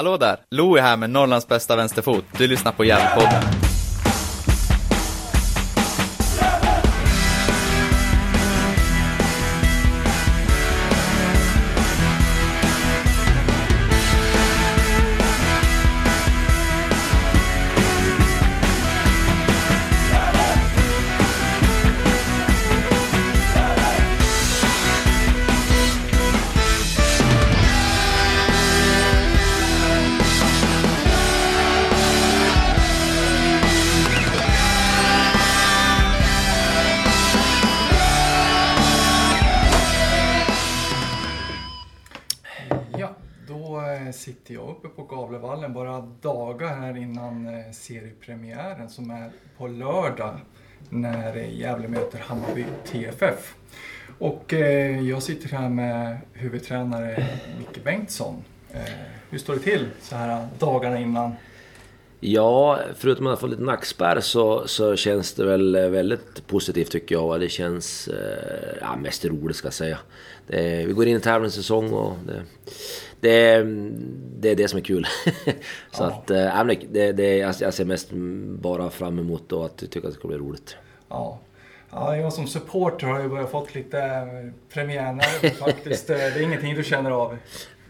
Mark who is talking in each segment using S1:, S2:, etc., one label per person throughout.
S1: Hallå där! Louie här med Norrlands bästa vänsterfot. Du lyssnar på Järnpodden.
S2: Som är på lördag när Gävle möter Hammarby TFF. Och eh, jag sitter här med huvudtränare Micke Bengtsson. Eh, hur står det till så här dagarna innan?
S3: Ja, förutom att få lite nackspärr så, så känns det väl väldigt positivt tycker jag. Det känns eh, ja, mest roligt ska jag säga. Det, vi går in i tävlingssäsong och det, det, det är det som är kul. så
S2: Ja.
S3: att, eh, men det, det, jag ser mest bara fram emot då att jag tycker att det ska bli roligt.
S2: Ja. Ja, jag som supporter har ju börjat fått lite eh, premiärnerver faktiskt. Eh, Det är ingenting du känner av?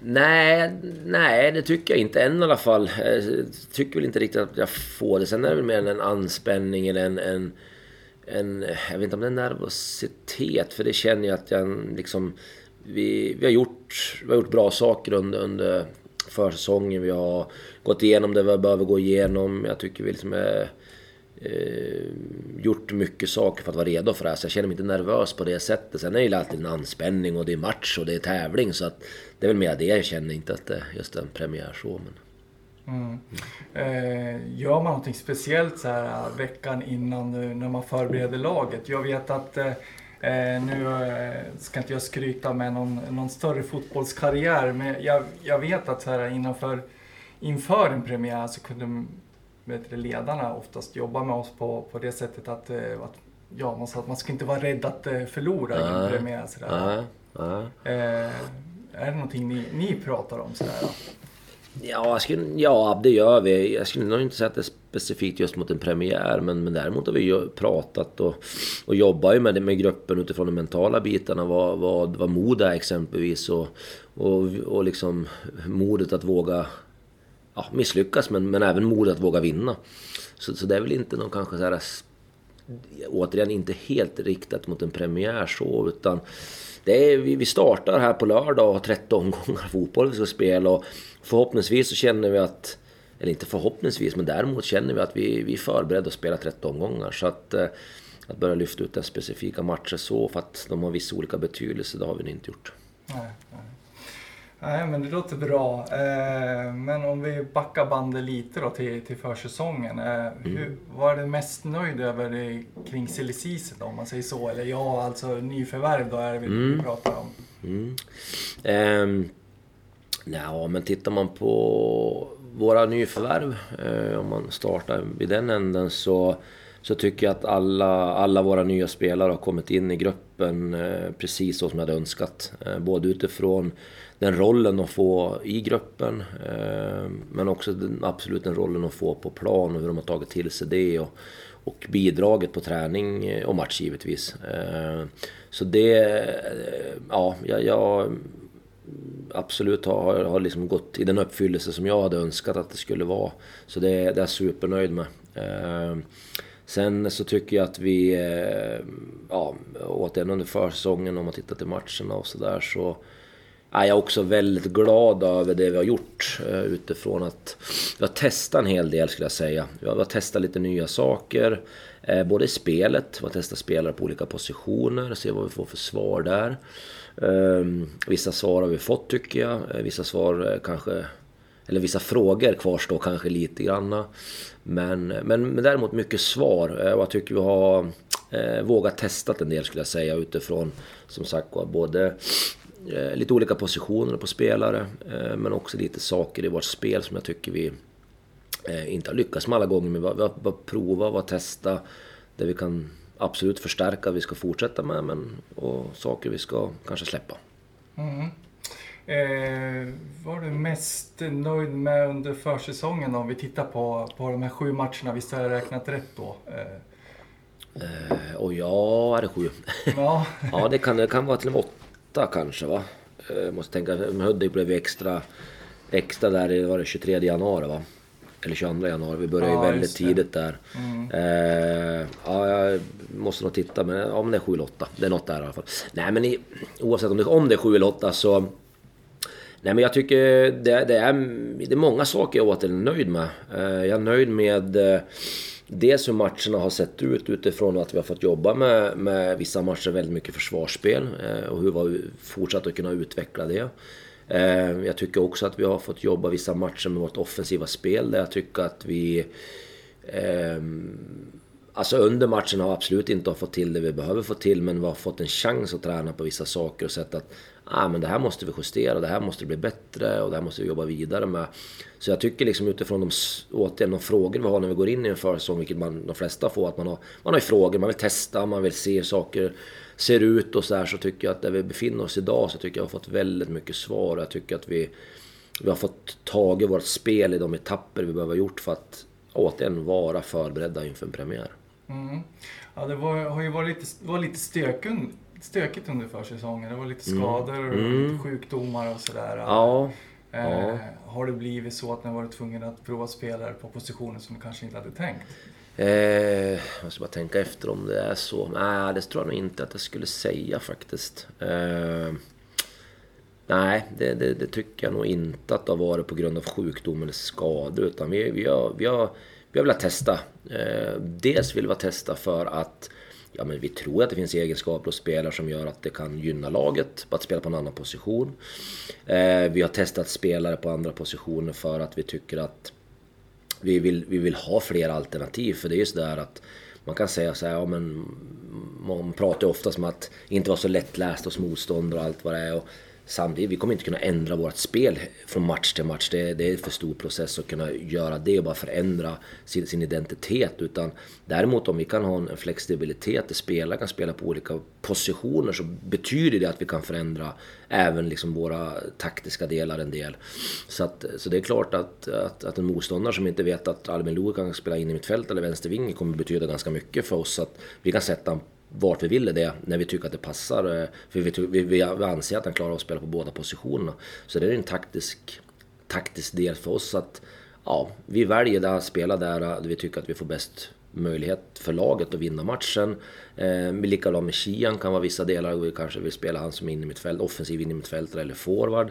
S3: Nej, nej, det tycker jag inte än i alla fall. Jag tycker väl inte riktigt att jag får det. Sen är det väl mer en anspänning eller en, en, en... Jag vet inte om det är nervositet, för det känner jag att jag liksom... Vi, vi, har, gjort, vi har gjort bra saker under, under försäsongen. Vi har gått igenom det vi behöver gå igenom. Jag tycker vi liksom är eh, gjort mycket saker för att vara redo för det här. Så jag känner mig inte nervös på det sättet. Sen är det ju alltid en anspänning och det är match och det är tävling. Så att det är väl mer det jag känner, inte att det är just en premiär så. Men...
S2: Mm. Eh, gör man någonting speciellt så här veckan innan nu när man förbereder laget? Jag vet att eh, eh, nu eh, ska inte jag skryta med någon, någon större fotbollskarriär men jag, jag vet att så här, innanför, inför en premiär så kunde vet ledarna oftast jobba med oss på, på det sättet att, eh, att ja, man sa att man ska inte vara rädd att eh, förlora i en premiär. Så där. Eh, är det någonting ni, ni pratar om? Så där?
S3: Ja, jag skulle, ja, det gör vi. Jag skulle nog inte säga att det specifikt just mot en premiär. Men, men däremot har vi ju pratat och, och jobbar ju med, det, med gruppen utifrån de mentala bitarna. Vad, vad, vad mod är exempelvis. Och, och, och liksom modet att våga ja, misslyckas men, men även modet att våga vinna. Så, så det är väl inte någon kanske så här återigen inte helt riktat mot en premiär så utan det är, vi startar här på lördag och har 13 omgångar fotboll vi ska spela och förhoppningsvis så känner vi att eller inte förhoppningsvis men däremot känner vi att vi, vi är förberedda att spela 13 omgångar så att eh, att börja lyfta ut den specifika matcher så för att de har vissa olika betydelse det har vi inte gjort.
S2: Nej, nej. nej, men det låter bra. Eh, men om vi backar bandet lite då till, till försäsongen. Eh, hur, vad är du mest nöjd över i- kring då, om man säger så? Eller ja, alltså nyförvärv då är det vi, vi pratar om.
S3: Mm. Ehm, ja, men tittar man på våra nyförvärv, eh, om man startar vid den änden, så, så tycker jag att alla, alla våra nya spelare har kommit in i gruppen eh, precis så som jag hade önskat. Eh, både utifrån den rollen de får i gruppen, men också den, absolut den rollen de får på plan och hur de har tagit till sig det. Och, och bidraget på träning och match givetvis. Så det, ja, jag, jag absolut har, har liksom gått i den uppfyllelse som jag hade önskat att det skulle vara. Så det, det är jag supernöjd med. Eh, Sen så tycker jag att vi, eh, ja, återigen under försäsongen om man tittar till matcherna och sådär så är jag också väldigt glad över det vi har gjort eh, utifrån att vi har testat en hel del skulle jag säga. Vi har, vi har testat lite nya saker, eh, både i spelet, vi har testat spelare på olika positioner, se vad vi får för svar där. Ehm, vissa svar har vi fått tycker jag, eh, vissa svar eh, kanske eller vissa frågor kvarstår kanske lite granna. Men, eh, men, men däremot mycket svar och jag tycker vi har vågat testat en del skulle jag säga utifrån som sagt var både lite olika positioner på spelare men också lite saker i vårt spel som jag tycker vi inte har lyckats med alla gånger. Men vi har, vi har provat, vi har testat där vi kan absolut förstärka, vi ska fortsätta med men, och saker vi ska kanske släppa.
S2: Mm. Eh, var du mest nöjd med under försäsongen om vi tittar på, på de här sju matcherna? Visst har jag räknat rätt då? Eh.
S3: Eh, och ja, är det sju?
S2: Ja.
S3: ja, det kan, det kan vara till och med åtta kanske va? Eh, måste tänka, Hudik blev extra, extra där, var det 23 januari va? Eller 22 januari, vi började
S2: Ja,
S3: ju väldigt tidigt där.
S2: Mm.
S3: Eh, ja, jag måste nog titta, men ja, men det är 7 eller 8. Det är något där i alla fall. Nej, men i, oavsett om det, om det är 7 eller 8 så... Nej, men jag tycker det, det, är, det är många saker jag återigen är nöjd med. Eh, jag är nöjd med eh, dels hur matcherna har sett ut utifrån att vi har fått jobba med, med vissa matcher väldigt mycket försvarsspel eh, och hur vi har fortsatt att kunna utveckla det. Eh, jag tycker också att vi har fått jobba vissa matcher med vårt offensiva spel där jag tycker att vi ehm, Alltså under matchen har vi absolut inte fått till det vi behöver få till men vi har fått en chans att träna på vissa saker och sett att ah, men det här måste vi justera, det här måste bli bättre och det här måste vi jobba vidare med. Så jag tycker liksom utifrån de, återigen, de frågor vi har när vi går in i en försäsong, vilket man, de flesta får, att man har, man har ju frågor, man vill testa, man vill se hur saker ser ut och så här så tycker jag att där vi befinner oss idag så tycker jag att vi har fått väldigt mycket svar och jag tycker att vi, vi har fått tag i vårt spel i de etapper vi behöver ha gjort för att återigen vara förberedda inför en premiär.
S2: Mm. Ja, det var, har ju varit lite, var lite stökigt, stökigt under försäsongen. Det var lite skador och
S3: Mm.
S2: lite sjukdomar och sådär.
S3: Ja,
S2: Eh,
S3: ja.
S2: Har det blivit så att ni har varit tvungna att prova spelare på positioner som ni kanske inte hade tänkt?
S3: Eh, jag ska bara tänka efter om det är så. Nej, det tror jag nog inte att jag skulle säga faktiskt. Eh, nej, det, det, det tycker jag nog inte att det har varit på grund av sjukdom eller skador. Utan vi, vi, har, vi, har, vi har velat testa. Eh, dels vill vi testa för att Ja, men vi tror att det finns egenskaper hos spelare som gör att det kan gynna laget att spela på en annan position. Eh, vi har testat spelare på andra positioner för att vi tycker att vi vill, vi vill ha fler alternativ. För det är ju sådär att man kan säga så här, ja men man pratar ju oftast om att inte vara så lättläst hos motståndare och allt vad det är. Och samtidigt, vi kommer inte kunna ändra vårt spel från match till match. Det, det är en för stor process att kunna göra det och bara förändra sin, sin identitet. Utan däremot om vi kan ha en, en flexibilitet där spelare kan spela på olika positioner så betyder det att vi kan förändra även liksom våra taktiska delar en del. Så, att, så det är klart att, att, att en motståndare som inte vet att Albin Lou kan spela in i mitt fält eller vänstervinge kommer betyda ganska mycket för oss. Att vi kan sätta en vart vi vill det, när vi tycker att det passar. Eh, för vi, vi, vi anser att han klarar att spela på båda positionerna. Så det är en taktisk, taktisk del för oss att ja, vi väljer att spela där eh, vi tycker att vi får bäst möjlighet för laget att vinna matchen. Eh, likadant med Kian kan vara vissa delar, vi kanske vill spela han som in i mitt fält, offensiv in i mitt fält eller forward.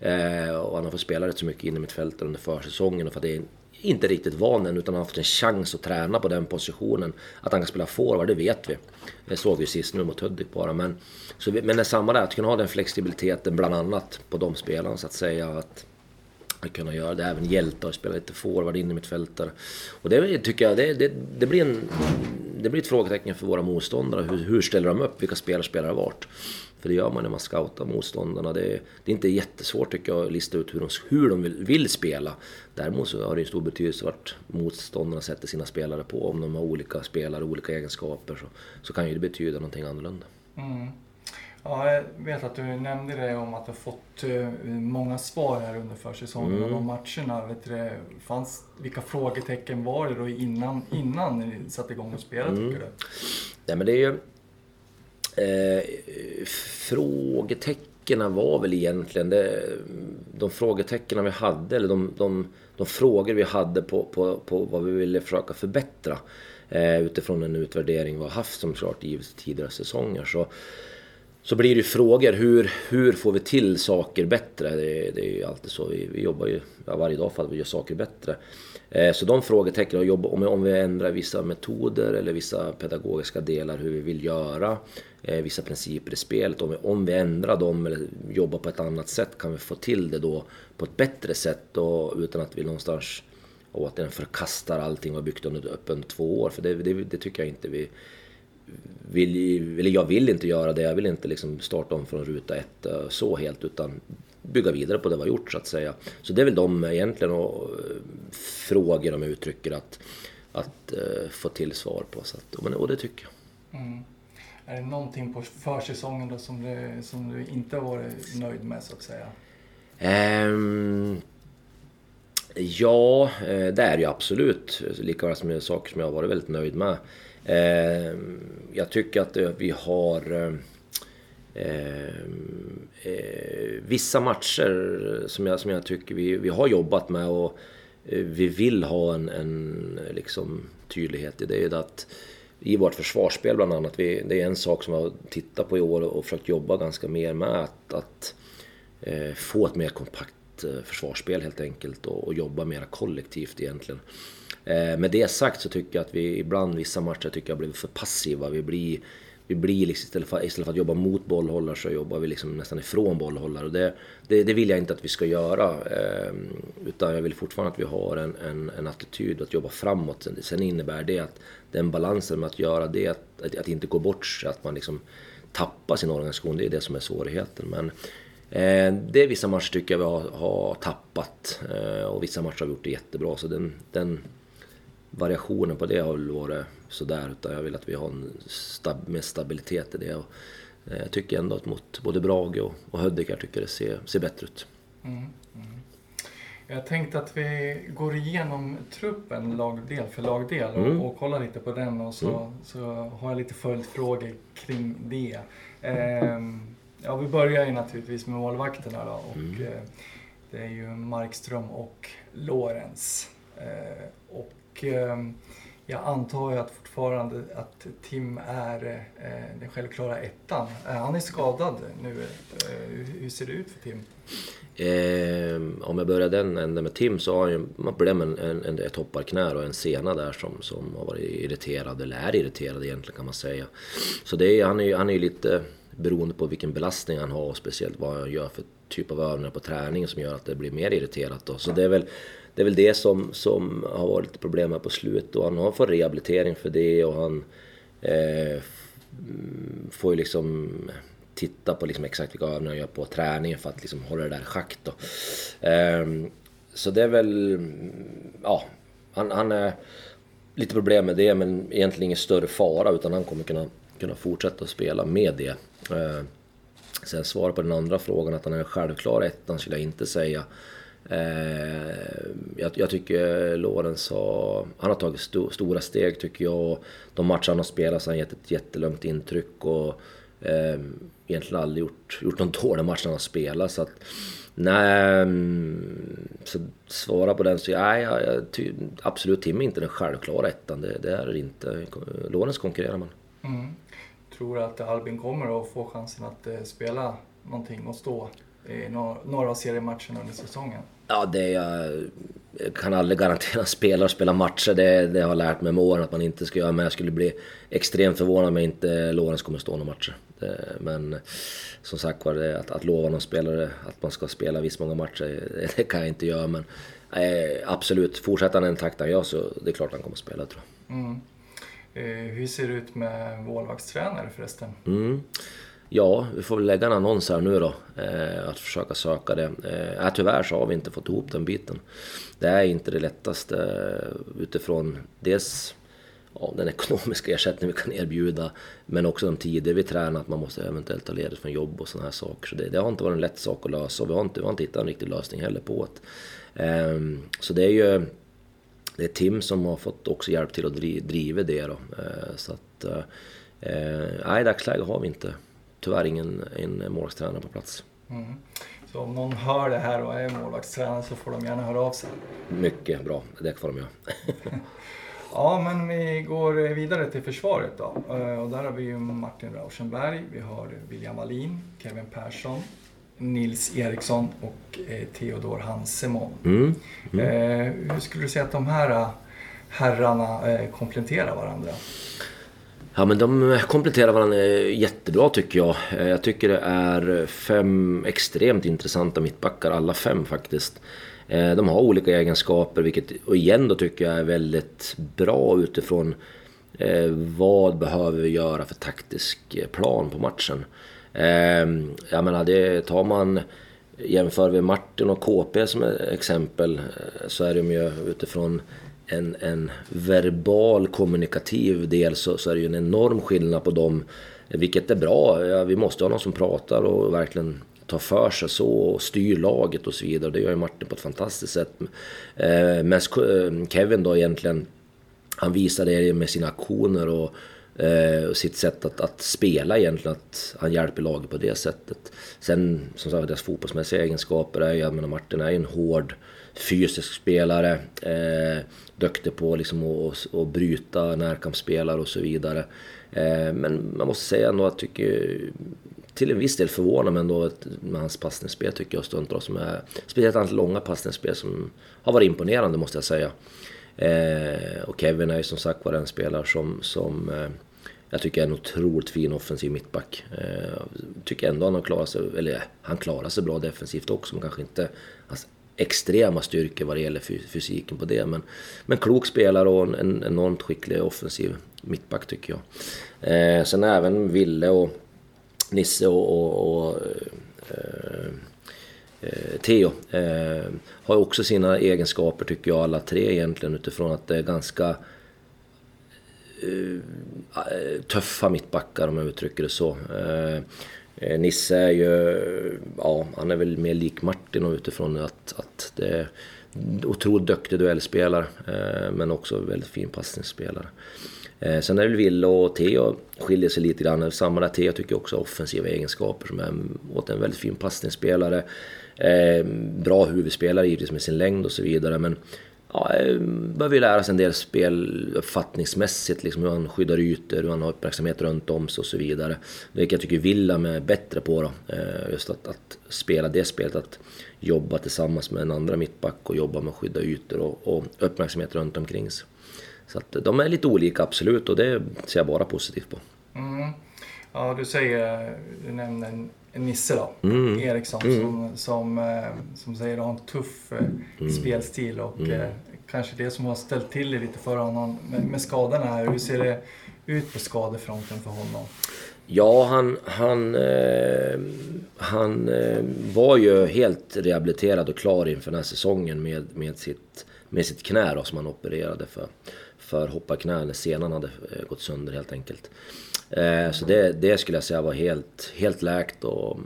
S3: Eh, och han har fått spela rätt så mycket in i mitt fält under försäsongen och för att det är inte riktigt van än utan har haft en chans att träna på den positionen. Att han kan spela forward, det vet vi. Det såg vi sist nu mot Hudik bara. Men, så vi, men det är samma där, att kunna ha den flexibiliteten bland annat på de spelarna så att säga. Att, att kunna göra det. Även hjältar och spela lite forward in i mitt fältare. Och det tycker jag, det, det, det, blir en, det blir ett frågetecken för våra motståndare. Hur, hur ställer de upp? Vilka spelare spelar vart? För det gör man när man scoutar motståndarna. Det, det är inte jättesvårt tycker jag att lista ut hur de, hur de vill, vill spela. Däremot så har det ju stor betydelse vart motståndarna sätter sina spelare på. Om de har olika spelare, olika egenskaper så, så kan ju det betyda någonting annorlunda.
S2: Mm. Ja, jag vet att du nämnde det om att du har fått eh, många svar här under försäsongen
S3: Mm.
S2: och de matcherna. Vet du, fanns, vilka frågetecken var det då innan, innan ni satte igång och spelade
S3: Mm.
S2: tycker du?
S3: Nej men det är ju... Eh, frågetecknen var väl egentligen det, de frågetecknen vi hade, eller de, de, de frågor vi hade på, på, på vad vi ville försöka förbättra eh, utifrån en utvärdering vi har haft som klart givet tidigare säsonger. Så, så blir det ju frågor, hur, hur får vi till saker bättre? Det, det är ju alltid så, vi, vi jobbar ju ja, varje dag för att vi gör saker bättre. Eh, så de frågetecknen, och om, vi ändrar vissa metoder eller vissa pedagogiska delar, hur vi vill göra, eh, vissa principer i spelet. Om vi, om vi ändrar dem eller jobbar på ett annat sätt, kan vi få till det då på ett bättre sätt och utan att vi någonstans återigen förkastar allting och har byggt under, upp under två år. För det, det, det tycker jag inte vi vill, eller jag vill inte göra det. Jag vill inte liksom starta om från ruta ett eh, så helt utan bygga vidare på det vi har gjort så att säga. Så det är väl de egentligen och, frågor de uttrycker att, att uh, få till svar på. Så att, och, det tycker jag.
S2: Mm. är det någonting på försäsongen då som du, som du inte har varit nöjd med så att säga?
S3: Um, ja, eh, det är ju absolut. Lika som saker som jag har varit väldigt nöjd med. Um, jag tycker att vi har eh, eh, vissa matcher som jag, som jag tycker vi, vi har jobbat med och eh, Eh, vi vill ha en, en liksom, tydlighet i det. Är att i vårt försvarsspel bland annat, vi, det är en sak som jag har tittat på i år och försökt jobba ganska mer med. Att, att eh, få ett mer kompakt eh, försvarsspel helt enkelt och, och jobba mer kollektivt egentligen. Eh, med det sagt så tycker jag att vi ibland, vissa matcher, tycker jag blivit för passiva. Vi blir vi blir liksom, istället, för, istället för att jobba mot bollhållare så jobbar vi liksom nästan ifrån bollhållare. Och det, det, det vill jag inte att vi ska göra. Eh, utan jag vill fortfarande att vi har en, en, en attityd att jobba framåt. Sen, sen innebär det att den balansen med att göra det, att, att, att inte gå bort sig, att man liksom tappar sin organisation, det är det som är svårigheten. Men eh, det är vissa matcher tycker jag vi har, har tappat eh, och vissa matcher har vi gjort det jättebra. Så den, den variationen på det har väl varit sådär. Utan jag vill att vi har en stab mer stabilitet i det. Och eh, jag tycker ändå att mot både Brage och, och Höddik tycker det ser, ser bättre ut. Mm, mm.
S2: Jag tänkte att vi går igenom truppen lagdel för lagdel och, mm. och kollar lite på den och så, mm. så har jag lite följdfrågor kring det. Eh, ja, vi börjar ju naturligtvis med målvakterna då och mm. eh, det är ju Markström och Lorenz. Eh, och ehm, jag antar ju att fortfarande att Tim är eh, den självklara ettan. Han är skadad nu. Eh, hur ser det ut för Tim?
S3: Eh, om jag börjar den änden med Tim så har han ju problem med en, en, ett hopparknä och en sena där som, som har varit irriterad, eller är irriterad egentligen kan man säga. Så det är, han är ju han är lite beroende på vilken belastning han har och speciellt vad han gör för typ av övningar på träning som gör att det blir mer irriterat. Då. Så det är väl det är väl det som, som har varit lite problem här på slutet och han har fått rehabilitering för det och han eh, mm, får ju liksom titta på liksom exakt vilka övningar han gör på träningen för att liksom hålla det där i schack då. Eh, så det är väl, mm, ja, han, han är lite problem med det men egentligen ingen större fara utan han kommer kunna, kunna fortsätta spela med det. Eh, sen svar på den andra frågan att han är självklar ettan skulle jag inte säga. Eh, jag, jag, tycker Lorenz har, han har tagit sto, stora steg tycker jag. De matcher han har spelat så har han gett ett jättelugnt intryck och eh, egentligen aldrig gjort, gjort någon dålig match när han har spelat. Så att, nej, mm, så svara på den så nej, jag, jag, ty, absolut Tim är inte den självklara ettan. Det, det är det inte. Lorenz konkurrerar man. Mm.
S2: Tror du att Albin kommer att få chansen att eh, spela någonting och stå i några av seriematcherna under säsongen?
S3: Ja, det jag, jag kan aldrig garantera spelare spela matcher. Det, det har jag lärt mig med åren att man inte ska göra. Men jag skulle bli extremt förvånad om inte Lorenz kommer stå några matcher. Det, men som sagt var, att, att lova någon spelare att man ska spela visst många matcher, det kan jag inte göra. Men eh, absolut, fortsätter han den takt han gör så det är klart han kommer att spela tror jag. Mm.
S2: Eh, hur ser det ut med målvaktstränare förresten?
S3: Mm. Ja, vi får väl lägga en annons här nu då. Eh, att försöka söka det. Eh, äh, tyvärr så har vi inte fått ihop den biten. Det är inte det lättaste eh, utifrån dels ja, den ekonomiska ersättning vi kan erbjuda men också de tider vi tränar, att man måste eventuellt ta ledigt från jobb och sådana här saker. Så det, det, har inte varit en lätt sak att lösa och vi har inte, vi har inte hittat en riktig lösning heller på det. Eh, så det är ju det är Tim som har fått också hjälp till att driva det då. Eh, så att, eh, eh nej, i dagsläget har vi inte tyvärr ingen en målvaktstränare på plats. Mm.
S2: Så om någon hör det här och är målvaktstränare så får de gärna höra av sig?
S3: Mycket bra, det får de göra.
S2: ja, men vi går vidare till försvaret då. Eh, och där har vi ju Martin Rauschenberg, vi har William Wallin, Kevin Persson, Nils Eriksson och eh, Theodor Hansemon. Mm. Mm. Eh, hur skulle du säga att de här herrarna kompletterar varandra?
S3: Ja men de kompletterar varandra eh, jättebra tycker jag. Eh, jag tycker det är fem extremt intressanta mittbackar, alla fem faktiskt. Eh, de har olika egenskaper, vilket och igen då tycker jag är väldigt bra utifrån vad behöver vi göra för taktisk plan på matchen. Jag menar, det tar man jämför vi Martin och KP som exempel så är de ju utifrån en, en verbal kommunikativ del så, så är det ju en enorm skillnad på dem Vilket är bra. Ja, vi måste ha någon som pratar och verkligen tar för sig så och styr laget och så vidare. Det gör ju Martin på ett fantastiskt sätt. Eh, men eh, Kevin då egentligen, han visar det med sina aktioner och eh, och sitt sätt att, att, spela egentligen, att han hjälper laget på det sättet. Sen som sagt, deras fotbollsmässiga egenskaper är ju, jag menar Martin är ju en hård fysisk spelare. Eh, duktig på liksom att, att bryta närkampsspelare och så vidare. Eh, men man måste säga ändå att jag tycker till en viss del förvånar mig ändå med hans passningsspel tycker jag stundtals. Som är, speciellt hans långa passningsspel som har varit imponerande måste jag säga. Eh, och Kevin är ju som sagt var en spelare som, som eh, jag tycker är en otroligt fin offensiv mittback. Eh, tycker ändå han har klarat sig, eller han klarar sig bra defensivt också, men kanske inte hans extrema styrkor vad det gäller fysiken på det. Men, men klok spelare och en, en enormt skicklig offensiv mittback tycker jag. Eh, sen även Ville och Nisse och, och, och eh, eh, Theo eh, har också sina egenskaper tycker jag alla tre egentligen utifrån att det är ganska eh, eh tuffa mittbackar om jag uttrycker det så. Eh, Eh, Nisse är ju, ja han är väl mer lik Martin utifrån att, att det är otroligt duktig duellspelare eh, men också väldigt fin passningsspelare. Eh, sen är det Ville och Theo skiljer sig lite grann. Samma där, Theo tycker jag också har offensiva egenskaper som är åt en väldigt fin passningsspelare. Bra huvudspelare givetvis med sin längd och så vidare. Men ja, behöver ju lära sig en del spel uppfattningsmässigt, liksom hur han skyddar ytor, hur han har uppmärksamhet runt om sig och så vidare. Vilket jag tycker William är bättre på då. Eh, just att, att, spela det spelet, att jobba tillsammans med en andra mittback och jobba med att skydda ytor och, och uppmärksamhet runt omkring sig. Så att de är lite olika absolut och det ser jag bara positivt på.
S2: Mm. Ja, du säger, du nämner Nisse då, mm. Eriksson, mm. Som, som, eh, som säger har en tuff eh, mm. spelstil och mm. eh, kanske det som har ställt till det lite för honom med, med skadorna här. Hur ser det ut på skadefronten för honom?
S3: Ja, han, han, eh, han eh, var ju helt rehabiliterad och klar inför den här säsongen med, med, sitt, med sitt knä då, som han opererade för för hopparknä när senan hade gått sönder helt enkelt. Eh, så det, det skulle jag säga var helt, helt läkt och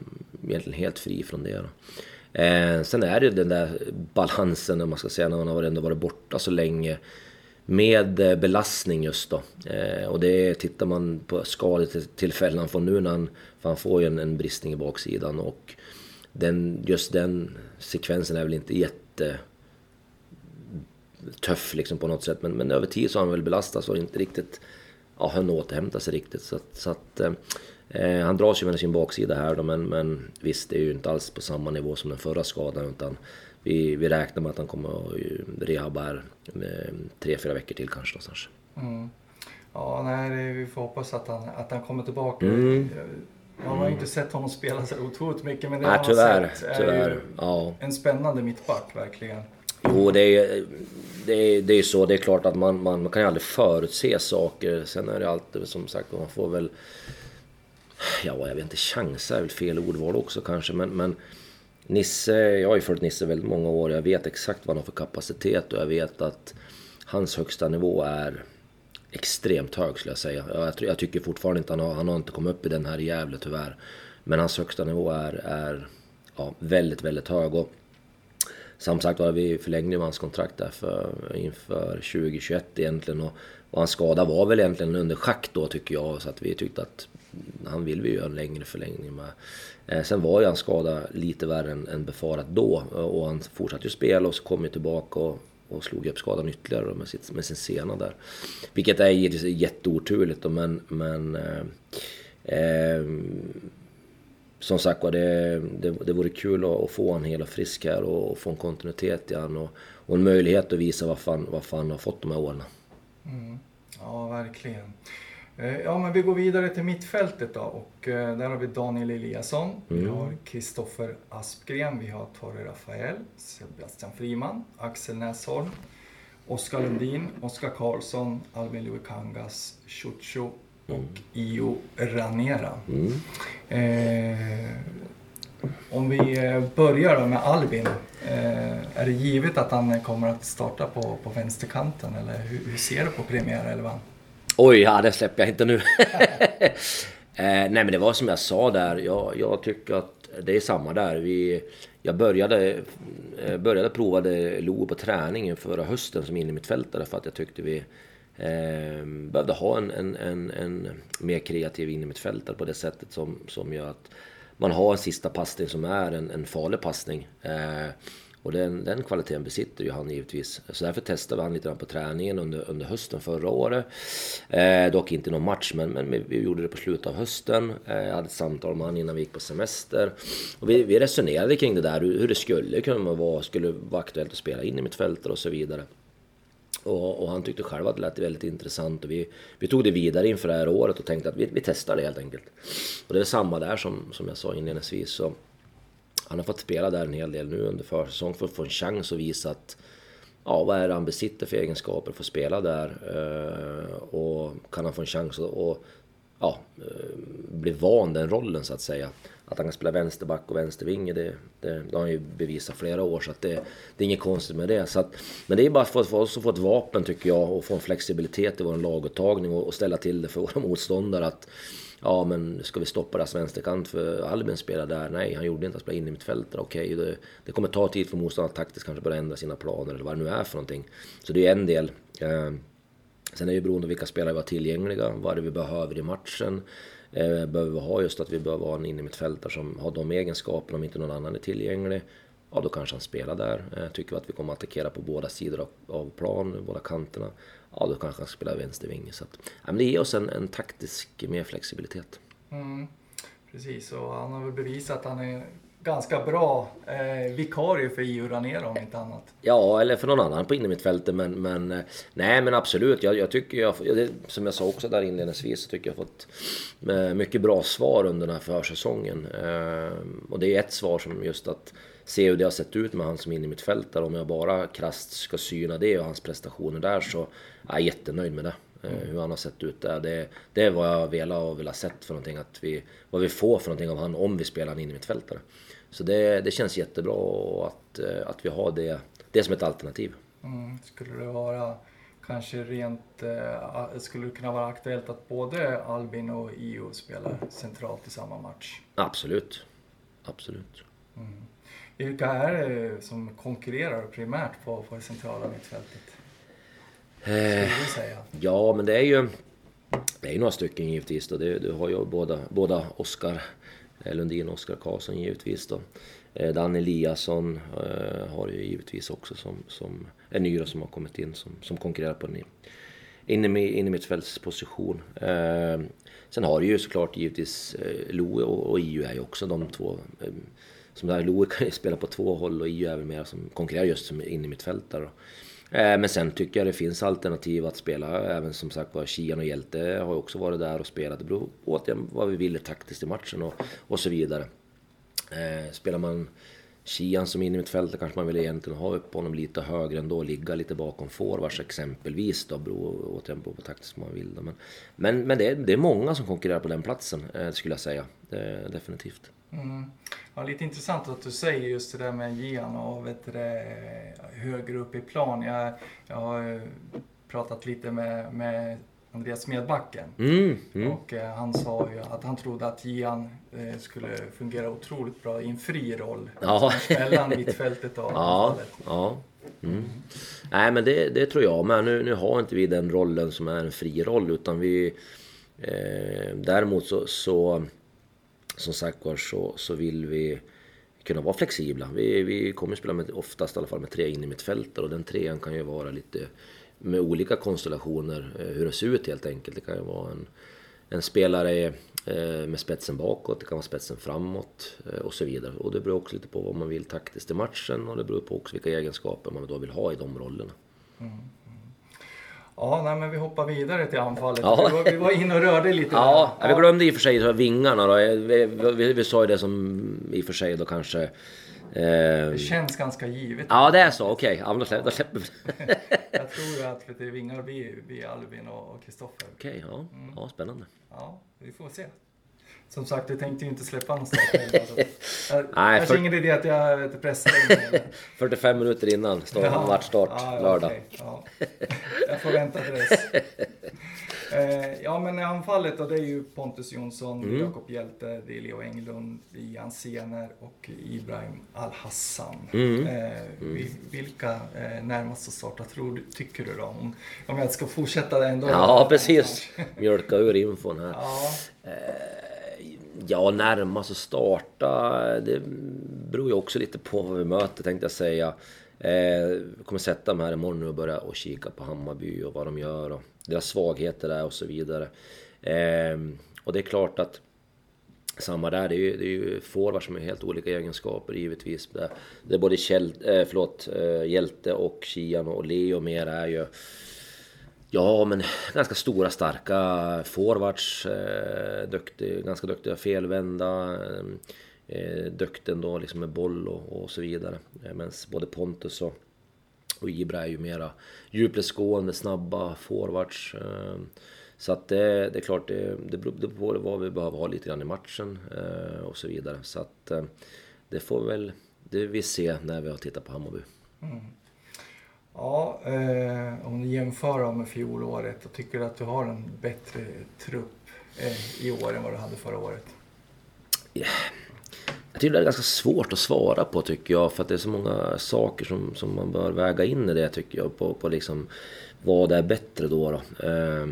S3: egentligen helt fri från det. Eh, sen är det den där balansen, om man ska säga, när man har ändå varit borta så länge med eh, belastning just då. och det tittar man på skadetillfällen han får nu när han, för han får ju en, en bristning i baksidan och den, just den sekvensen är väl inte jätte tuff liksom på något sätt. Men, men över tid så har han väl belastats och inte riktigt ja, hunnit återhämta sig riktigt. Så, så att, eh, han dras ju med sin baksida här då, men, men visst, det är ju inte alls på samma nivå som den förra skadan. Utan vi, vi räknar med att han kommer att rehabba här eh, tre, fyra veckor till kanske någonstans.
S2: Mm. Ja, nej, vi får hoppas att han, att han kommer tillbaka. Mm. Man har inte sett honom spela så otroligt mycket men det
S3: Nej,
S2: man
S3: tyvärr,
S2: har sett är
S3: tyvärr.
S2: ju
S3: ja.
S2: en spännande mittback verkligen.
S3: Jo, det är, det är, det är så. Det är klart att man, man, man kan ju aldrig förutse saker. Sen är det alltid som sagt, man får väl... Ja, jag vet inte, chansa är väl fel ordval också kanske, men, men Nisse, jag har ju följt Nisse väldigt många år. Jag vet exakt vad han har för kapacitet och jag vet att hans högsta nivå är extremt hög skulle jag säga. Jag, jag tycker fortfarande inte han har, han har inte kommit upp i den här i Gävle tyvärr. Men hans högsta nivå är, är ja, väldigt, väldigt hög. Och som sagt var, vi förlängde hans kontrakt där för, inför 2021 egentligen. Och, och hans skada var väl egentligen under schack då tycker jag. Så att vi tyckte att han vill vi göra en längre förlängning med. Eh, sen var ju hans skada lite värre än, än befarat då. Eh, och han fortsatte ju spela och så kom ju tillbaka och, och slog upp skadan ytterligare med, sitt, med sin sena där. Vilket är jätteoturligt då, men... men eh, eh, som sagt var, det, det, det vore kul att, att få en hel och frisk här och, och få en kontinuitet i han och, och, en möjlighet att visa vad fan, vad fan har fått de här åren.
S2: Mm. Ja, verkligen. Eh, ja, men vi går vidare till mittfältet då och eh, där har vi Daniel Eliasson, mm. vi har Kristoffer Aspgren, vi har Torre Rafael, Sebastian Friman, Axel Näsholm, Oskar Lundin, Oskar Karlsson, Albin Luikangas, Chucho och Io Ranera. Mm. Eh, om vi eh, börjar då med Albin. Eh, är det givet att han kommer att starta på, på vänsterkanten eller hur, hur ser du på premiärelvan?
S3: Oj, ja, det släpper jag inte nu. nej men det var som jag sa där, jag, jag tycker att det är samma där. Vi, jag började, eh, började prova Lo på träningen förra hösten som innermittfältare för att jag tyckte vi eh, behövde ha en, en, en, en mer kreativ innermittfältare på det sättet som, som gör att man har en sista passning som är en, en farlig passning. Eh, och den, den kvaliteten besitter ju han givetvis. Så därför testade vi han lite grann på träningen under, under hösten förra året. Eh, dock inte någon match, men, men vi gjorde det på slutet av hösten. Eh, jag hade ett samtal med honom innan vi gick på semester. Och vi, vi resonerade kring det där, hur, hur det skulle kunna vara, skulle vara aktuellt att spela in i mitt fält och så vidare. Och, och, han tyckte själv att det lät väldigt intressant och vi, vi tog det vidare inför det här året och tänkte att vi, vi testar det helt enkelt. Och det är samma där som, som jag sa inledningsvis. Så han har fått spela där en hel del nu under försäsong för att få en chans att visa att ja, vad är det han besitter för egenskaper för att spela där? Eh, och kan han få en chans att och, ja, eh, bli van den rollen så att säga. Att han kan spela vänsterback och vänstervinge, det, det, det har han ju bevisat flera år så att det, det är inget konstigt med det. Så att, men det är bara för, för oss att få ett vapen tycker jag och få en flexibilitet i vår laguttagning och, och ställa till det för våra motståndare. Att, Ja, men ska vi stoppa deras vänsterkant för Albin spelar där? Nej, han gjorde inte. Han spelade in i mitt fält. Okej, okay, det, det, kommer ta tid för motståndarna att taktiskt kanske börja ändra sina planer eller vad det nu är för någonting. Så det är en del. Eh, sen är det ju beroende av vilka spelare vi har tillgängliga, vad det är vi behöver i matchen. Eh, behöver vi ha just att vi behöver ha en innermittfältare som har de egenskaperna om inte någon annan är tillgänglig. Ja, då kanske han spelar där. Eh, tycker vi att vi kommer att attackera på båda sidor av, av plan, båda kanterna ja då kanske han spelar vänstervinge. Så att, ja, men det ger oss en, en taktisk mer flexibilitet.
S2: Mm, precis, och han har väl bevisat att han är ganska bra eh, vikarie för EU Ranero om inte annat.
S3: Ja, eller för någon annan på innermittfältet. Men, men eh, nej, men absolut. Jag, jag tycker jag, som jag sa också där inledningsvis, så tycker jag fått eh, mycket bra svar under den här försäsongen. Eh, och det är ett svar som just att se hur det har sett ut med han som innermittfältare. Om jag bara krasst ska syna det och hans prestationer där så är jag jättenöjd med det. Mm. Hur han har sett ut där. Det, det är vad jag velat och vill ha sett för någonting. Att vi, vad vi får för någonting av han om vi spelar han innermittfältare. Så det, det känns jättebra att, eh, att vi har det, det som ett alternativ.
S2: Mm. Skulle det vara kanske rent... Äh, skulle det kunna vara aktuellt att både Albin och Io spelar centralt i samma match?
S3: Absolut. Absolut.
S2: Mm. Vilka är det som konkurrerar primärt på, på det centrala mittfältet?
S3: Skulle du säga? Ja, men det är ju... Det är några stycken givetvis. Då. Det, du har ju båda, båda Oskar Eh, Lundin och Oskar Karlsson givetvis. Då. Eh, Dan Eliasson eh, har ju givetvis också som, som är ny som har kommit in som, som konkurrerar på en innermittfältsposition. Eh, sen har du ju såklart givetvis eh, Loe och, och EU är ju också de två eh, som där, Loe kan ju spela på två håll och EU är väl mer som konkurrerar just som innermittfältare. Eh, men sen tycker jag det finns alternativ att spela. Även som sagt var Kian och Hjälte har också varit där och spelat. Det beror på vad vi ville taktiskt i matchen och, och så vidare. Eh, spelar man Kian som in i mittfältet kanske man vill egentligen ha upp honom lite högre ändå, ligga lite bakom forwards exempelvis då, beror återigen på vad taktiskt man vill. Då. Men, men, men det, är, det är många som konkurrerar på den platsen, eh, skulle jag säga. Det, definitivt.
S2: Mm. Ja, lite intressant att du säger just det där med Gian och vet det, högre upp i plan. Jag, jag har pratat lite med, med Andreas Smedbacken.
S3: Mm, mm.
S2: Och eh, han sa ju att han trodde att Gian eh, skulle fungera otroligt bra i en fri roll.
S3: Ja.
S2: Mellan mittfältet och
S3: ja. Ja. Mm. Nej men det, det, tror jag men nu, nu har inte vi den rollen som är en fri roll utan vi... Eh, däremot så, så som sagt var så, så vill vi kunna vara flexibla. Vi, vi kommer spela med, oftast i alla fall med tre in i mittfältet och den trean kan ju vara lite med olika konstellationer eh, hur det ser ut helt enkelt. Det kan ju vara en, en spelare eh, med spetsen bakåt, det kan vara spetsen framåt eh, och så vidare. Och det beror också lite på vad man vill taktiskt i matchen och det beror på också vilka egenskaper man då vill ha i de rollerna. Mm.
S2: Ja, nej, men vi hoppar vidare till anfallet. Ja. Vi, var, vi var inne och rörde lite.
S3: Ja, där. vi glömde i och för sig vingarna då. Vi, vi, vi sa ju det som i och för sig då kanske...
S2: Eh... Det känns ganska givet.
S3: Ja, det är så. Okej, okay. ja, då släpper vi.
S2: Jag tror att vet du, vingar blir, Albin och Kristoffer.
S3: Okej, okay, ja. Mm. ja. Spännande.
S2: Ja, vi får se. Som sagt, jag tänkte ju inte släppa någon start Jag Nej, för... ingen idé att jag pressar in
S3: 45 minuter innan start, ja. matchstart
S2: ja,
S3: lördag.
S2: Okay. Ja. Jag får vänta till dess. Eh, ja, men anfallet då, det är ju Pontus Jonsson, mm. Jakob Hjälte, det är Leo Englund, Jan Sener och Ibrahim Al-Hassan. Mm. Eh, mm. Vilka eh, närmast att starta tror, tycker du då? Om, om jag ska fortsätta ändå?
S3: Ja, precis. Mjölka ur infon här. Ja. Eh, ja, närmast att starta, det beror ju också lite på vad vi möter tänkte jag säga. Eh, kommer sätta mig här imorgon och börja och kika på Hammarby och vad de gör och deras svagheter där och så vidare. Eh, och det är klart att samma där, det är ju, det är ju forwards som har helt olika egenskaper givetvis. Det, det är både Kjell, eh, förlåt, eh, Hjälte och Kian och Leo mer är ju Ja, men ganska stora, starka forwards. Eh, duktig, ganska duktiga felvända. Ehm, Eh, duktig då liksom med boll och, och så vidare. Eh, Medan både Pontus och, och Ibra är ju mera djupledsgående, snabba forwards. Eh, så att det, det är klart, det, det beror på vad vi behöver ha lite grann i matchen eh, och så vidare. Så att eh, det får väl det vi se när vi har tittat på Hammarby. Mm.
S2: Ja, eh, om du jämför med fjolåret, då tycker du att du har en bättre trupp eh, i år än vad du hade förra året?
S3: Yeah. Jag tycker det är ganska svårt att svara på tycker jag för att det är så många saker som, som man bör väga in i det tycker jag på, på liksom vad är bättre då. då. Eh,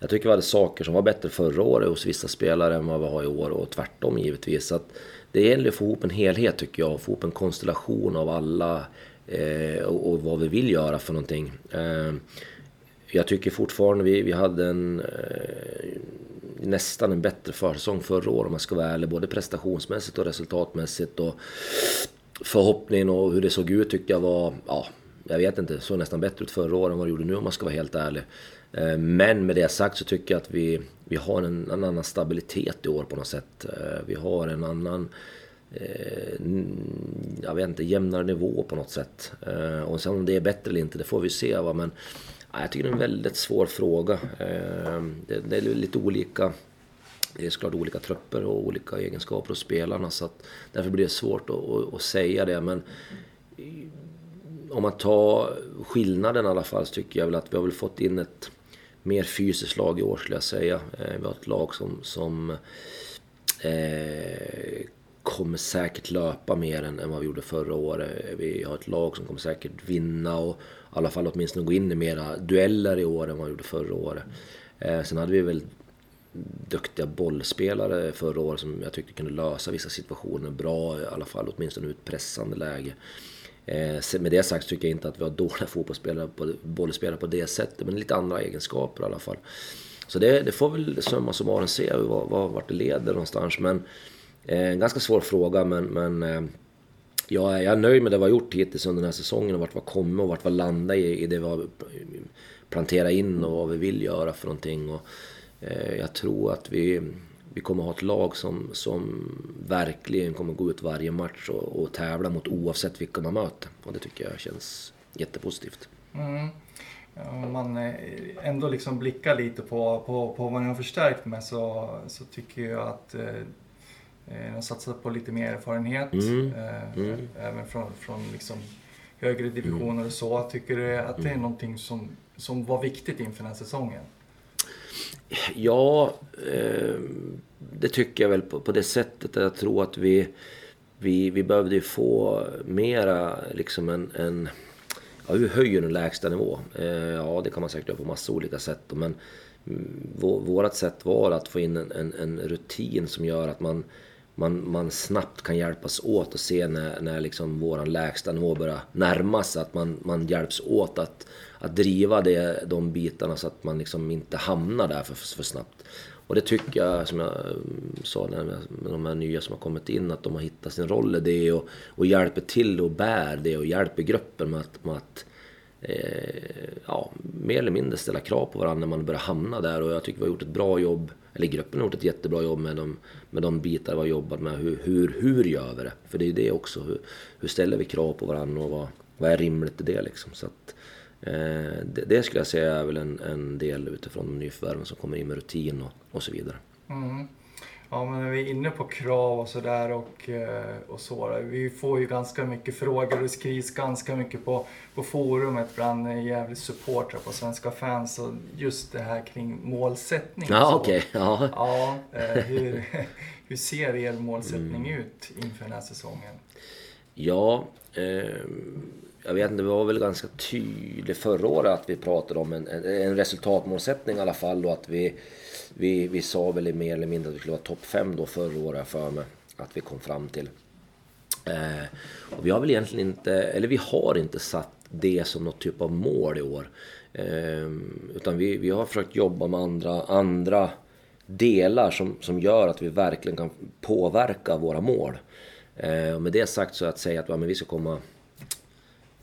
S3: jag tycker vi hade saker som var bättre förra året hos vissa spelare än vad vi har i år och tvärtom givetvis. Så att det gäller att få ihop en helhet tycker jag, få ihop en konstellation av alla eh, och, och, vad vi vill göra för någonting. Eh, jag tycker fortfarande vi, vi hade en eh, nästan en bättre försäsong förra året om man ska vara ärlig. Både prestationsmässigt och resultatmässigt. Och förhoppningen och hur det såg ut tyckte jag var, ja, jag vet inte, såg nästan bättre ut förra året än vad det gjorde nu om man ska vara helt ärlig. Eh, men med det sagt så tycker jag att vi, vi har en, en annan stabilitet i år på något sätt. Eh, vi har en annan eh, jag vet inte, jämnare nivå på något sätt. Eh, och sen om det är bättre eller inte, det får vi se. Va? Men jag tycker det är en väldigt svår fråga. Eh, det är lite olika det är såklart olika trupper och olika egenskaper hos spelarna så att därför blir det svårt att, säga det. Men om man tar skillnaden i alla fall så tycker jag väl att vi har väl fått in ett mer fysiskt lag i år skulle jag säga. Eh, vi har ett lag som, som eh, kommer säkert löpa mer än, än vad vi gjorde förra året. Vi har ett lag som kommer säkert vinna och alla fall åtminstone gå in i mera dueller i år än vad vi gjorde förra året. Eh, sen hade vi väl duktiga bollspelare förra året som jag tyckte kunde lösa vissa situationer bra, i alla fall åtminstone ut ett pressande läge. Eh, med det sagt tycker jag inte att vi har dåliga fotbollsspelare, på, bollspelare på det sättet, men lite andra egenskaper i alla fall. Så det, det får väl summa summarum se vad, vad, vart det leder någonstans. Men eh, en ganska svår fråga, men, men eh, jag, jag är nöjd med det vi har gjort hittills under den här säsongen och vart vi har kommit och vart vi har landat i, i det vi har planterat in och vad vi vill göra för någonting. Och, eh, jag tror att vi vi kommer ha ett lag som, som verkligen kommer gå ut varje match och, och tävla mot oavsett vilka man möter. Och det tycker jag känns jättepositivt. Mm.
S2: Om man eh, ändå liksom blickar lite på, på, på vad ni har förstärkt med så, så tycker jag att eh, eh, satsat på lite mer erfarenhet. Mm. Eh, mm. Även från, från liksom högre divisioner mm. och så. Tycker du att det är mm. någonting som, som var viktigt inför den här säsongen?
S3: Ja, eh, det tycker jag väl på, på det sättet. Jag tror att vi, vi, vi behövde få mera liksom en, en ja, vi höjer en lägsta nivå. Eh, ja, det kan man säkert göra på massa olika sätt. Men vårt sätt var att få in en, en, en, rutin som gör att man, man, man snabbt kan hjälpas åt och se när, när liksom våran lägsta nivå börjar närma sig. Att man, man hjälps åt att att driva det, de bitarna så att man liksom inte hamnar där för, för snabbt. Och det tycker jag, som jag mm, sa med de här nya som har kommit in, att de har hittat sin roll i det och, och hjälper till och bär det och hjälper gruppen med att, med att eh, ja, mer eller mindre ställa krav på varandra när man börjar hamna där. Och jag tycker vi har gjort ett bra jobb, eller gruppen har gjort ett jättebra jobb med de, med de bitar vi har jobbat med. Hur, hur, hur gör vi det? För det är ju det också. Hur, hur ställer vi krav på varandra och vad, vad är rimligt i det liksom? Så att, Eh, det, det, skulle jag säga är väl en, en del utifrån de nyförvärven som kommer in med rutin och, och så vidare. Mm.
S2: Ja, men när vi är inne på krav och sådär och, eh, och så. Vi får ju ganska mycket frågor och det skrivs ganska mycket på, på forumet bland Gävles supportrar på Svenska fans och just det här kring målsättning.
S3: Ja, okej. Okay. Ja.
S2: ja eh, hur, hur ser er målsättning mm. ut inför den här säsongen?
S3: Ja, eh, jag vet inte, det var väl ganska tydligt förra året att vi pratade om en, en resultatmålsättning i alla fall och att vi vi, vi sa väl mer eller mindre att vi skulle vara topp 5 då förra året för mig att vi kom fram till. Eh, och vi har väl egentligen inte, eller vi har inte satt det som något typ av mål i år. Eh, utan vi, vi har försökt jobba med andra, andra delar som, som gör att vi verkligen kan påverka våra mål. Eh, och med det sagt så att säga att ja, men vi ska komma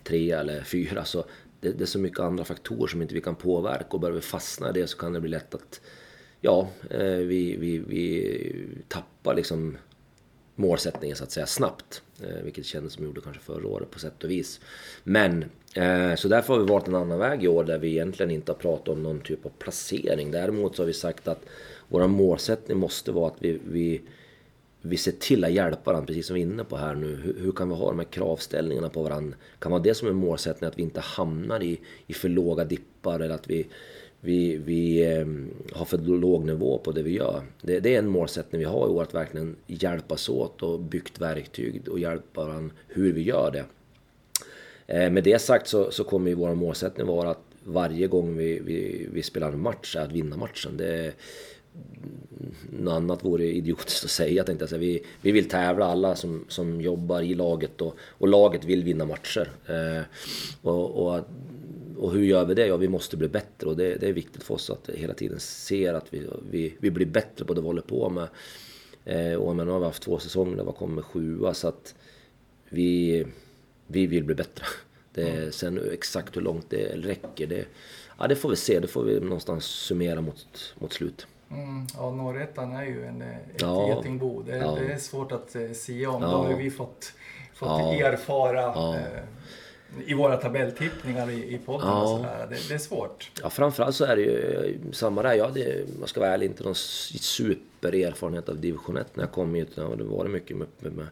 S3: tre eller fyra så det, det, är så mycket andra faktorer som inte vi kan påverka och börjar vi fastna i det så kan det bli lätt att ja, eh, vi, vi, vi tappar liksom målsättningen så att säga snabbt. Eh, vilket kändes som vi gjorde kanske förra året på sätt och vis. Men eh, så därför har vi valt en annan väg i år där vi egentligen inte har pratat om någon typ av placering. Däremot så har vi sagt att vår målsättning måste vara att vi, vi, vi ser till att hjälpa varandra, precis som vi är inne på här nu. Hur, hur kan vi ha de här kravställningarna på varandra? Kan vara det som är målsättningen, att vi inte hamnar i, i för låga dippar eller att vi vi, vi ehm, har för låg nivå på det vi gör. Det, det, är en målsättning vi har i år, att verkligen hjälpas åt och byggt verktyg och hjälpa varandra hur vi gör det. Eh, med det sagt så, så kommer ju vår målsättning vara att varje gång vi, vi, vi spelar en match är att vinna matchen. Det, något annat vore idiotiskt att säga tänkte jag säga. Vi, vi vill tävla alla som, som jobbar i laget och, och laget vill vinna matcher. Eh, och, och och hur gör vi det? Ja, vi måste bli bättre och det, det är viktigt för oss att hela tiden se att vi, vi, vi blir bättre på det vi håller på med. Eh, och men, nu har vi haft två säsonger där vi kommer sjua så att vi, vi vill bli bättre. Det, mm. Sen exakt hur långt det räcker, det, ja, det får vi se. Det får vi någonstans summera mot, mot slut.
S2: Mm, ja, Norrettan är ju en, ett ja, getingbo. Det, ja. det är svårt att eh, säga om. Ja. Då har vi fått, fått ja. erfara. Ja. Eh, i våra tabelltippningar i, i podden ja. och sådär. Det, det, är svårt.
S3: Ja, framförallt så är det ju samma där. Jag hade, man ska vara ärlig, inte någon supererfarenhet av division 1 när jag kom hit. Det varit mycket med, med,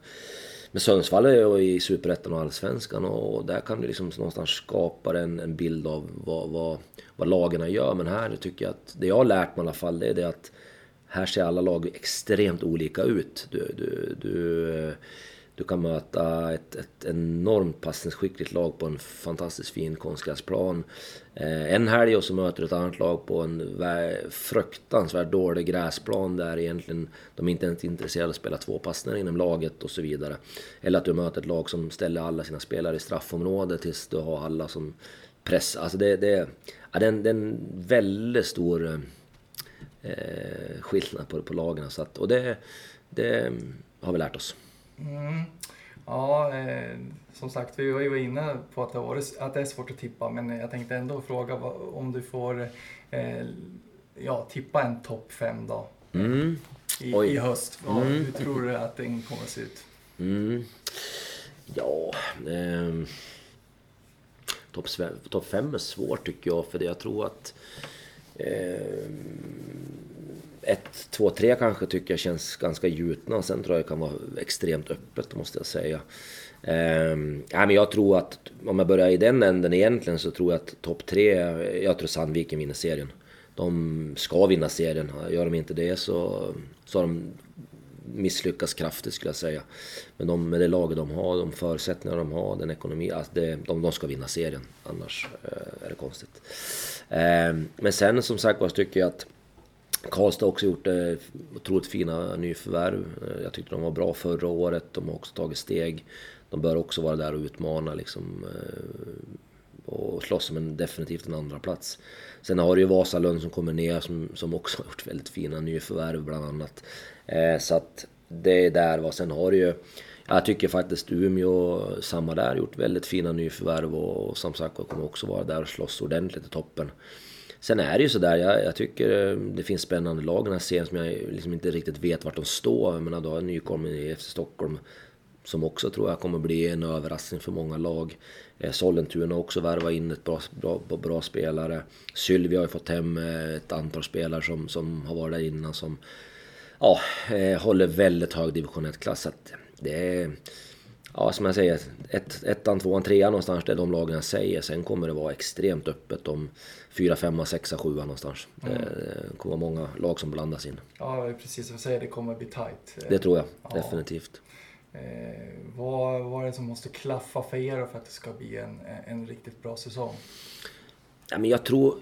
S3: med Sundsvall och i Superettan och Allsvenskan. Och där kan du liksom någonstans skapa en, en bild av vad, vad, vad lagen gör. Men här tycker jag att det jag har lärt mig i alla fall, det är det att här ser alla lag extremt olika ut. Du, du, du du kan möta ett, ett enormt passningsskickligt lag på en fantastiskt fin konstgräsplan. Eh, en helg och så möter du ett annat lag på en fruktansvärt dålig gräsplan där egentligen de inte ens är intresserade av att spela två passningar inom laget och så vidare. Eller att du möter ett lag som ställer alla sina spelare i straffområdet tills du har alla som press. Alltså det, det, ja, det, är, en, det är en väldigt stor eh, skillnad på, på lagen. Så att, och det, det har vi lärt oss.
S2: Mm. Ja, eh, som sagt, vi var ju inne på att det, var, att det är svårt att tippa, men jag tänkte ändå fråga om du får eh, ja, tippa en topp fem då
S3: mm.
S2: i, i, höst. Mm. Hur tror du att den kommer att se ut?
S3: Mm. Ja, eh, topp top fem är svårt tycker jag, för det jag tror att eh, 1, 2, 3 kanske tycker jag känns ganska gjutna. Sen tror jag det kan vara extremt öppet måste jag säga. Ehm, um, ja, men jag tror att om jag börjar i den änden egentligen så tror jag att topp tre, jag tror Sandviken vinner serien. De ska vinna serien. Gör de inte det så, så har de misslyckats kraftigt skulle jag säga. Men de, med det laget de har, de förutsättningar de har, den ekonomi, alltså det, de, de ska vinna serien. Annars eh, är det konstigt. Eh, men sen som sagt var tycker jag att Karlstad har också gjort eh, otroligt fina nyförvärv. Eh, jag tyckte de var bra förra året. De har också tagit steg. De bör också vara där och utmana liksom. Eh, och slåss om en, definitivt en andra plats. Sen har du ju Vasalund som kommer ner som, som också har gjort väldigt fina nyförvärv bland annat. Eh, så att det är där. Va. Sen har du ju... Jag tycker faktiskt Umeå, samma där, gjort väldigt fina nyförvärv och, och som sagt kommer också vara där och slåss ordentligt i toppen. Sen är det ju sådär, jag, jag tycker eh, det finns spännande lag i den här serien som jag liksom inte riktigt vet vart de står. Jag menar, du har nykomling i FC Stockholm som också tror jag kommer bli en överraskning för många lag. Eh, Sollentuna har också värvat in ett bra, bra, bra spelare. Sylvia har ju fått hem eh, ett antal spelare som, som har varit där innan som ja, eh, håller väldigt hög division 1-klass. Det är, ja, som jag säger, ett, ettan, tvåan, trean någonstans, det är de lagen jag säger. Sen kommer det vara extremt öppet om fyra, femma, sexa, sjua någonstans. Mm. Det kommer vara många lag som blandas in.
S2: Ja, precis som jag säger, det kommer bli tight.
S3: Det tror jag, ja. definitivt.
S2: Eh, vad, vad är det som måste klaffa för er för att det ska bli en, en riktigt bra säsong?
S3: Ja, men jag tror,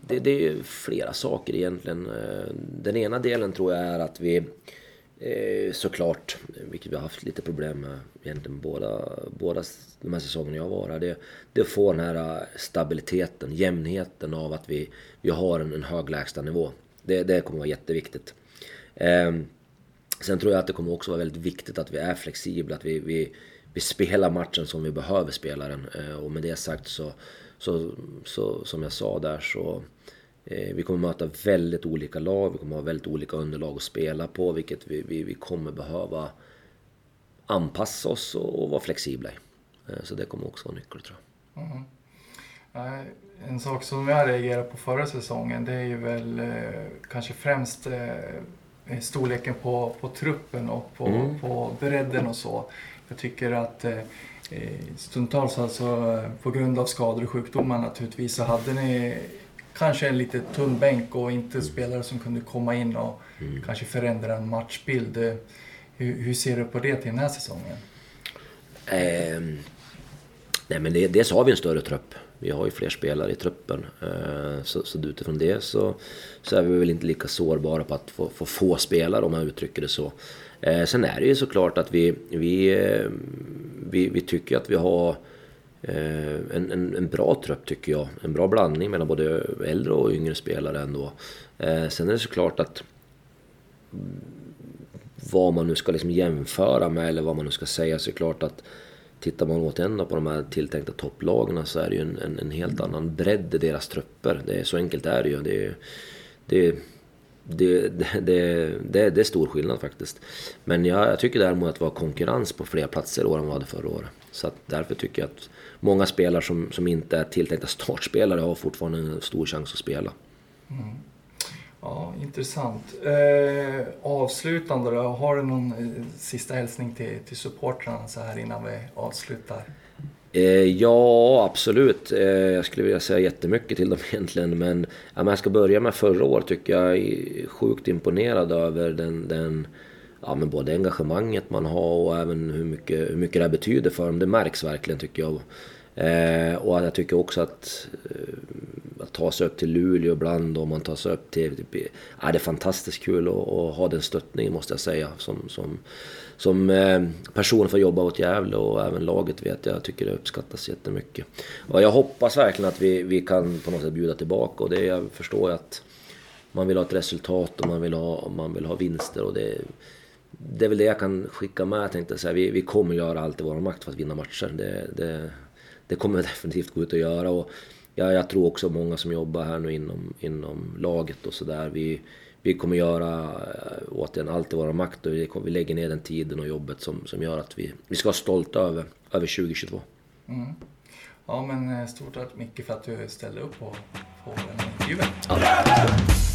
S3: det, det är flera saker egentligen. Eh, den ena delen tror jag är att vi eh, Eh, såklart, vilket vi har haft lite problem med egentligen båda, båda de här säsongerna jag var här. Det, det får den här eh, stabiliteten, jämnheten av att vi, vi har en, en hög lägstanivå. Det, det kommer vara jätteviktigt. Eh, Sen tror jag att det kommer också vara väldigt viktigt att vi är flexibla, att vi, vi, vi spelar matchen som vi behöver spela den. Eh, och med det sagt så, så, så som jag sa där så vi kommer möta väldigt olika lag, vi kommer ha väldigt olika underlag att spela på, vilket vi, vi, vi kommer behöva anpassa oss och, och vara flexibla i. Eh, så det kommer också vara nyckeln tror jag. Mm.
S2: En sak som jag reagerade på förra säsongen det är ju väl eh, kanske främst eh, Eh, storleken på, på truppen och på, mm. på bredden och så. Jag tycker att eh, eh, stundtals alltså på grund av skador och sjukdomar naturligtvis så hade ni kanske en lite tunn bänk och inte mm. spelare som kunde komma in och mm. kanske förändra en matchbild. Hur, hur, ser du på det till den här säsongen?
S3: Eh, nej men det, dels har vi en större trupp. Vi har ju fler spelare i truppen. Eh, så, så utifrån det så, så är vi väl inte lika sårbara på att få, få få spelare om man uttrycker det så. Eh, sen är det ju såklart att vi, vi, eh, vi, vi tycker att vi har Eh, en, en, en, bra trupp tycker jag. En bra blandning mellan både äldre och yngre spelare ändå. Eh, sen är det såklart att vad man nu ska liksom jämföra med eller vad man nu ska säga så är det klart att Tittar man återigen på de här tilltänkta topplagen så är det ju en, en, en, helt annan bredd i deras trupper. Det är, så enkelt är det ju. Det, det, det, det, det, det är stor skillnad faktiskt. Men jag, jag tycker däremot att vi har konkurrens på fler platser i år än vad vi hade förra året. Så att därför tycker jag att många spelare som, som inte är tilltänkta startspelare har fortfarande en stor chans att spela. Mm.
S2: Ja, intressant. Eh, avslutande då, har du någon eh, sista hälsning till, till supportrarna så här innan vi avslutar?
S3: Eh, ja, absolut. Eh, jag skulle vilja säga jättemycket till dem egentligen. Men ja, jag ska börja med förra året tycker jag är sjukt imponerad över den, den ja, men både engagemanget man har och även hur mycket, hur mycket det betyder för dem. Det märks verkligen tycker jag. Eh, och jag tycker också att, eh, att ta sig upp till Luleå ibland och man tar sig upp till... Typ, ja, det är fantastiskt kul att, att, ha den stöttningen måste jag säga. Som, som, som eh, person för att jobba åt Gävle och även laget vet jag, jag tycker det uppskattas jättemycket. Och jag hoppas verkligen att vi, vi kan på något sätt bjuda tillbaka och det jag förstår att man vill ha ett resultat och man vill ha, man vill ha vinster och det det är väl det jag kan skicka med. Jag tänkte säga, vi, vi kommer göra allt i vår makt för att vinna matcher. Det, det, det kommer definitivt gå ut att göra. Och jag, jag tror också många som jobbar här nu inom, inom laget och sådär. Vi, vi kommer göra äh, återigen allt i vår makt och vi, vi lägger ner den tiden och jobbet som, som gör att vi, vi ska vara stolta över, över 2022. Mm.
S2: Ja men eh, stort tack Micke för att du ställde upp på, på den här intervjun. Ja.